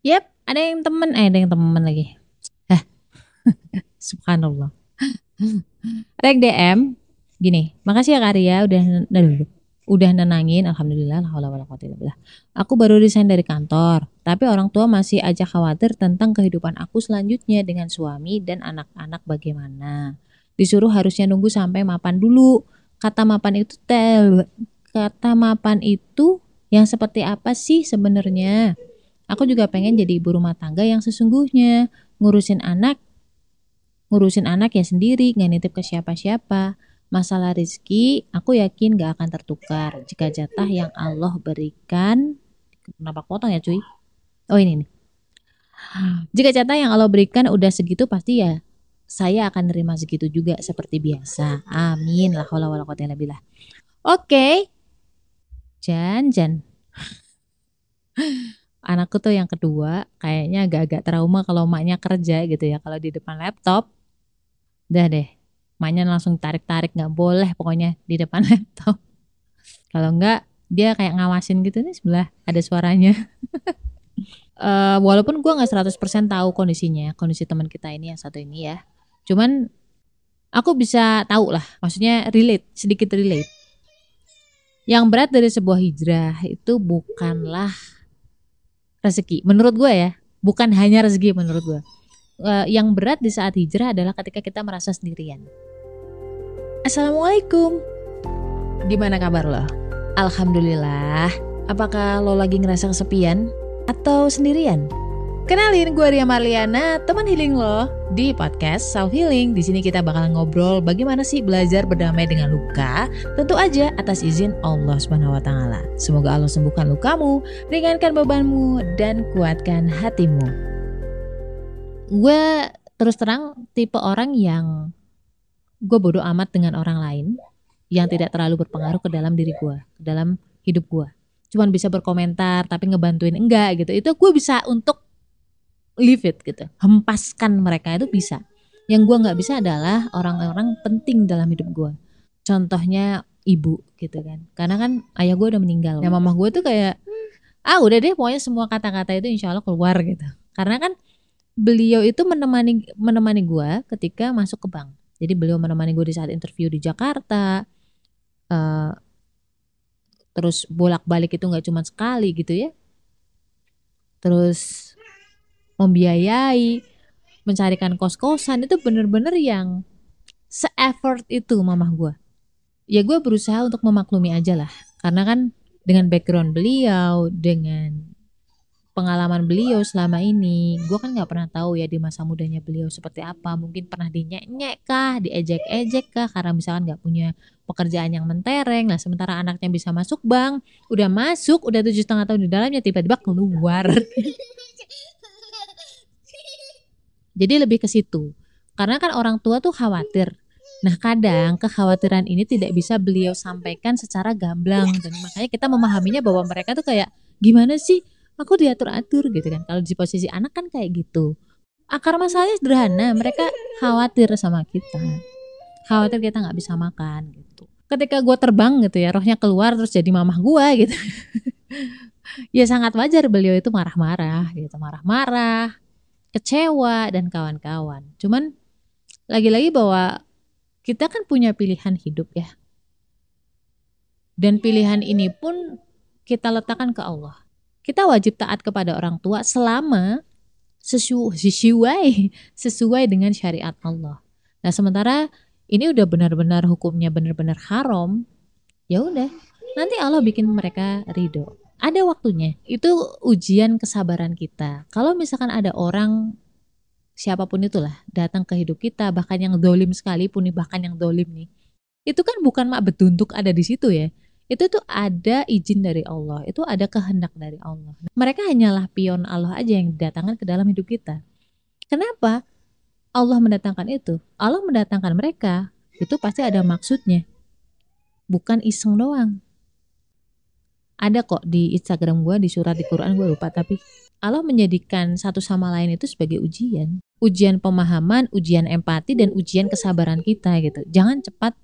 Yap, ada yang temen, eh ada yang temen lagi. Hah, subhanallah. ada yang DM, gini, makasih ya Karya udah udah, udah nenangin, alhamdulillah, Aku baru resign dari kantor, tapi orang tua masih aja khawatir tentang kehidupan aku selanjutnya dengan suami dan anak-anak bagaimana. Disuruh harusnya nunggu sampai mapan dulu. Kata mapan itu tel, kata mapan itu yang seperti apa sih sebenarnya? Aku juga pengen jadi ibu rumah tangga yang sesungguhnya ngurusin anak, ngurusin anak ya sendiri, nggak nitip ke siapa-siapa. Masalah rezeki, aku yakin gak akan tertukar jika jatah yang Allah berikan. Kenapa potong ya cuy? Oh ini nih. Jika jatah yang Allah berikan udah segitu pasti ya saya akan nerima segitu juga seperti biasa. Amin. La haula wala quwata. Oke. Jan Jan anakku tuh yang kedua kayaknya agak-agak trauma kalau maknya kerja gitu ya. Kalau di depan laptop udah deh. Maknya langsung tarik-tarik nggak boleh pokoknya di depan laptop. Kalau enggak dia kayak ngawasin gitu nih sebelah ada suaranya. Uh, walaupun gue nggak 100% tahu kondisinya kondisi teman kita ini yang satu ini ya. Cuman aku bisa tahu lah maksudnya relate sedikit relate. Yang berat dari sebuah hijrah itu bukanlah rezeki. Menurut gue ya bukan hanya rezeki menurut gue uh, yang berat di saat hijrah adalah ketika kita merasa sendirian. Assalamualaikum. Gimana kabar lo? Alhamdulillah. Apakah lo lagi ngerasa kesepian atau sendirian Kenalin gue Ria Marliana, teman healing lo di podcast Self Healing. Di sini kita bakal ngobrol bagaimana sih belajar berdamai dengan luka, tentu aja atas izin Allah Subhanahu wa taala. Semoga Allah sembuhkan lukamu, ringankan bebanmu dan kuatkan hatimu. Gue terus terang tipe orang yang gue bodoh amat dengan orang lain yang tidak terlalu berpengaruh ke dalam diri gue, ke dalam hidup gue. Cuman bisa berkomentar tapi ngebantuin enggak gitu. Itu gue bisa untuk leave it gitu. Hempaskan mereka itu bisa. Yang gue nggak bisa adalah orang-orang penting dalam hidup gue contohnya ibu gitu kan. Karena kan ayah gue udah meninggal. Ya mama gue tuh kayak ah udah deh pokoknya semua kata-kata itu insya Allah keluar gitu. Karena kan beliau itu menemani menemani gue ketika masuk ke bank. Jadi beliau menemani gue di saat interview di Jakarta uh, terus bolak-balik itu nggak cuma sekali gitu ya. Terus membiayai, mencarikan kos-kosan itu bener-bener yang se-effort itu mamah gue. Ya gue berusaha untuk memaklumi aja lah. Karena kan dengan background beliau, dengan pengalaman beliau selama ini, gue kan nggak pernah tahu ya di masa mudanya beliau seperti apa. Mungkin pernah dinyek-nyek kah, diejek-ejek kah, karena misalkan nggak punya pekerjaan yang mentereng. Nah sementara anaknya bisa masuk bank, udah masuk, udah tujuh setengah tahun di dalamnya, tiba-tiba keluar. Jadi lebih ke situ. Karena kan orang tua tuh khawatir. Nah kadang kekhawatiran ini tidak bisa beliau sampaikan secara gamblang dan makanya kita memahaminya bahwa mereka tuh kayak gimana sih aku diatur-atur gitu kan. Kalau di posisi anak kan kayak gitu. Akar masalahnya sederhana, mereka khawatir sama kita. Khawatir kita nggak bisa makan gitu. Ketika gue terbang gitu ya, rohnya keluar terus jadi mamah gue gitu. ya sangat wajar beliau itu marah-marah gitu, marah-marah, kecewa dan kawan-kawan. Cuman lagi-lagi bahwa kita kan punya pilihan hidup ya. Dan pilihan ini pun kita letakkan ke Allah. Kita wajib taat kepada orang tua selama sesuai sesuai dengan syariat Allah. Nah, sementara ini udah benar-benar hukumnya benar-benar haram, ya udah. Nanti Allah bikin mereka ridho ada waktunya. Itu ujian kesabaran kita. Kalau misalkan ada orang siapa pun itulah datang ke hidup kita, bahkan yang dolim sekalipun nih, bahkan yang dolim nih, itu kan bukan mak betuntuk ada di situ ya. Itu tuh ada izin dari Allah, itu ada kehendak dari Allah. Mereka hanyalah pion Allah aja yang didatangkan ke dalam hidup kita. Kenapa? Allah mendatangkan itu. Allah mendatangkan mereka, itu pasti ada maksudnya. Bukan iseng doang ada kok di Instagram gue di surat di Quran gue lupa tapi Allah menjadikan satu sama lain itu sebagai ujian ujian pemahaman ujian empati dan ujian kesabaran kita gitu jangan cepat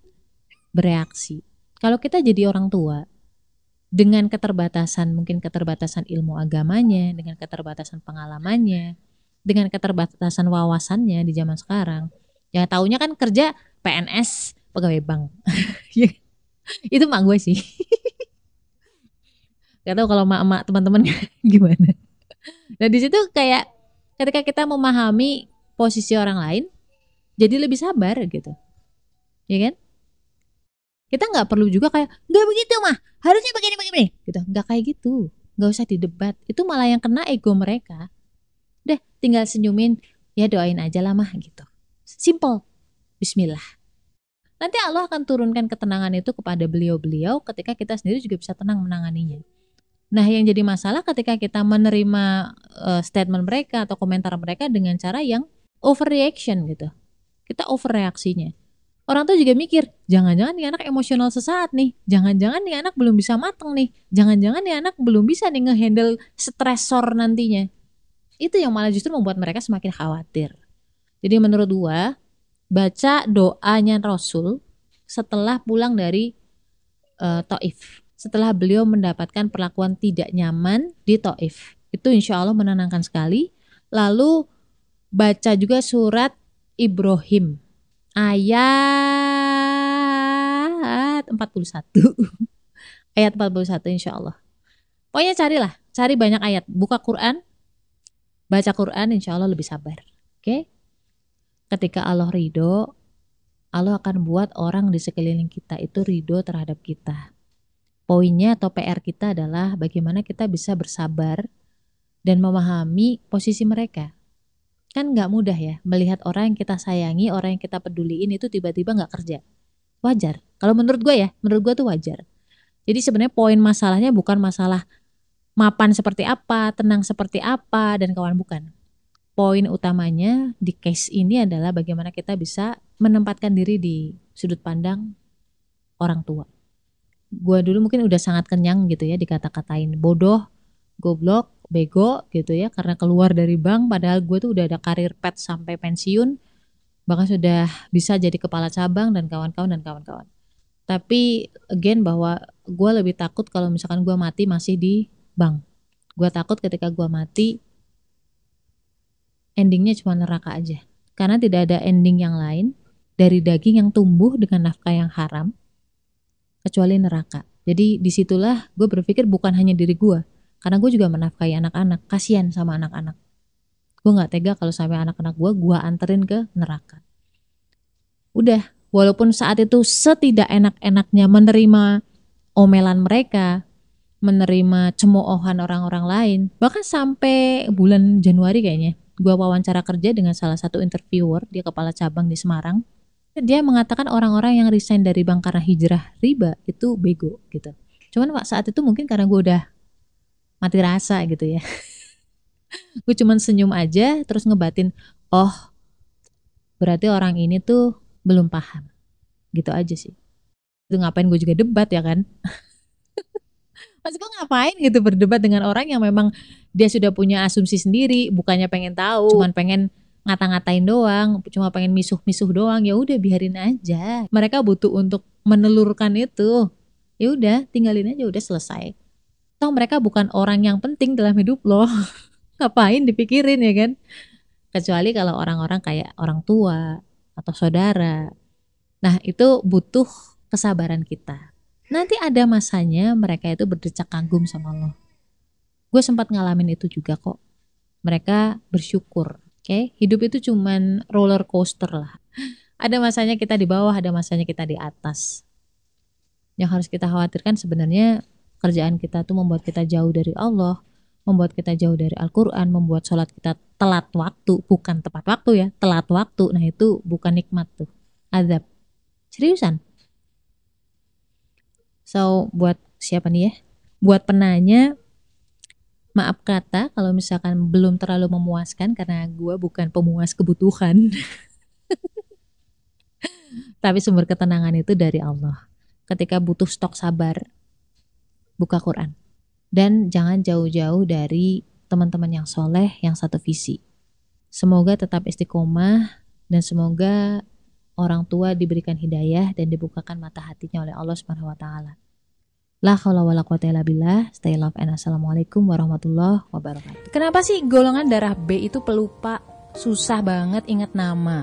bereaksi kalau kita jadi orang tua dengan keterbatasan mungkin keterbatasan ilmu agamanya, dengan keterbatasan pengalamannya, dengan keterbatasan wawasannya di zaman sekarang. Ya taunya kan kerja PNS pegawai bank. Ya, itu mak gue sih. Gak tau kalau mak-mak teman-teman gimana. Nah di situ kayak ketika kita memahami posisi orang lain, jadi lebih sabar gitu, ya kan? Kita nggak perlu juga kayak nggak begitu mah, harusnya begini begini, gitu. Nggak kayak gitu, nggak usah didebat. Itu malah yang kena ego mereka. Deh, tinggal senyumin, ya doain aja lah mah gitu. Simple. Bismillah. Nanti Allah akan turunkan ketenangan itu kepada beliau-beliau ketika kita sendiri juga bisa tenang menanganinya. Nah, yang jadi masalah ketika kita menerima uh, statement mereka atau komentar mereka dengan cara yang overreaction gitu. Kita overreaksinya. Orang tuh juga mikir, jangan-jangan nih anak emosional sesaat nih, jangan-jangan nih anak belum bisa mateng nih, jangan-jangan nih anak belum bisa nih ngehandle stresor nantinya. Itu yang malah justru membuat mereka semakin khawatir. Jadi menurut gua, baca doanya Rasul setelah pulang dari uh, Taif. Setelah beliau mendapatkan perlakuan tidak nyaman di Taif. Itu insya Allah menenangkan sekali. Lalu baca juga surat Ibrahim. Ayat 41 ayat 41 insya Allah. Pokoknya carilah cari banyak ayat. Buka Quran baca Quran insya Allah lebih sabar. Oke? Ketika Allah ridho Allah akan buat orang di sekeliling kita itu ridho terhadap kita poinnya atau PR kita adalah bagaimana kita bisa bersabar dan memahami posisi mereka kan nggak mudah ya melihat orang yang kita sayangi, orang yang kita peduliin itu tiba-tiba nggak kerja. Wajar. Kalau menurut gue ya, menurut gue tuh wajar. Jadi sebenarnya poin masalahnya bukan masalah mapan seperti apa, tenang seperti apa, dan kawan bukan. Poin utamanya di case ini adalah bagaimana kita bisa menempatkan diri di sudut pandang orang tua. Gue dulu mungkin udah sangat kenyang gitu ya dikata-katain. Bodoh, goblok, bego gitu ya. Karena keluar dari bank padahal gue tuh udah ada karir pet sampai pensiun. Bahkan sudah bisa jadi kepala cabang dan kawan-kawan dan kawan-kawan. Tapi again bahwa gue lebih takut kalau misalkan gue mati masih di bank. Gue takut ketika gue mati endingnya cuma neraka aja. Karena tidak ada ending yang lain dari daging yang tumbuh dengan nafkah yang haram kecuali neraka. Jadi di situlah gue berpikir bukan hanya diri gue karena gue juga menafkahi anak-anak. Kasihan sama anak-anak. Gue nggak tega kalau sampai anak-anak gue gue anterin ke neraka. Udah walaupun saat itu setidak enak-enaknya menerima omelan mereka menerima cemoohan orang-orang lain bahkan sampai bulan Januari kayaknya gue wawancara kerja dengan salah satu interviewer dia kepala cabang di Semarang dia mengatakan orang-orang yang resign dari bank karena hijrah riba itu bego gitu. Cuman pak saat itu mungkin karena gue udah mati rasa gitu ya. Gue cuman senyum aja terus ngebatin oh berarti orang ini tuh belum paham. Gitu aja sih. Itu ngapain gue juga debat ya kan? Maksud gue ngapain gitu berdebat dengan orang yang memang dia sudah punya asumsi sendiri, bukannya pengen tahu, cuman pengen ngata-ngatain doang, cuma pengen misuh-misuh doang, ya udah biarin aja. Mereka butuh untuk menelurkan itu. Ya udah, tinggalin aja udah selesai. Toh mereka bukan orang yang penting dalam hidup lo ngapain dipikirin ya kan? Kecuali kalau orang-orang kayak orang tua atau saudara. Nah itu butuh kesabaran kita. Nanti ada masanya mereka itu berdecak kagum sama lo gue sempat ngalamin itu juga kok. Mereka bersyukur oke okay? hidup itu cuman roller coaster lah ada masanya kita di bawah ada masanya kita di atas yang harus kita khawatirkan sebenarnya kerjaan kita tuh membuat kita jauh dari Allah, membuat kita jauh dari Al-Quran, membuat sholat kita telat waktu, bukan tepat waktu ya, telat waktu. Nah itu bukan nikmat tuh, azab. Seriusan. So buat siapa nih ya? Buat penanya, maaf kata kalau misalkan belum terlalu memuaskan karena gue bukan pemuas kebutuhan. Tapi sumber ketenangan itu dari Allah. Ketika butuh stok sabar, buka Quran. Dan jangan jauh-jauh dari teman-teman yang soleh, yang satu visi. Semoga tetap istiqomah dan semoga orang tua diberikan hidayah dan dibukakan mata hatinya oleh Allah Subhanahu wa taala. La haula wala quwata illa. Stay love and assalamualaikum warahmatullahi wabarakatuh. Kenapa sih golongan darah B itu pelupa? Susah banget ingat nama.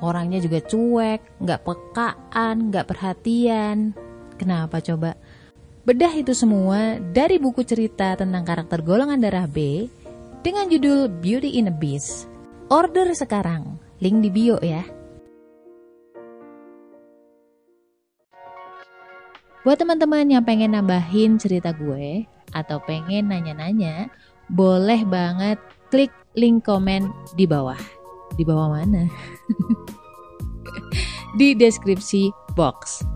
Orangnya juga cuek, nggak pekaan, nggak perhatian. Kenapa coba? Bedah itu semua dari buku cerita tentang karakter golongan darah B dengan judul Beauty in a Beast. Order sekarang, link di bio ya. Buat teman-teman yang pengen nambahin cerita gue atau pengen nanya-nanya, boleh banget klik link komen di bawah. Di bawah mana? di deskripsi box.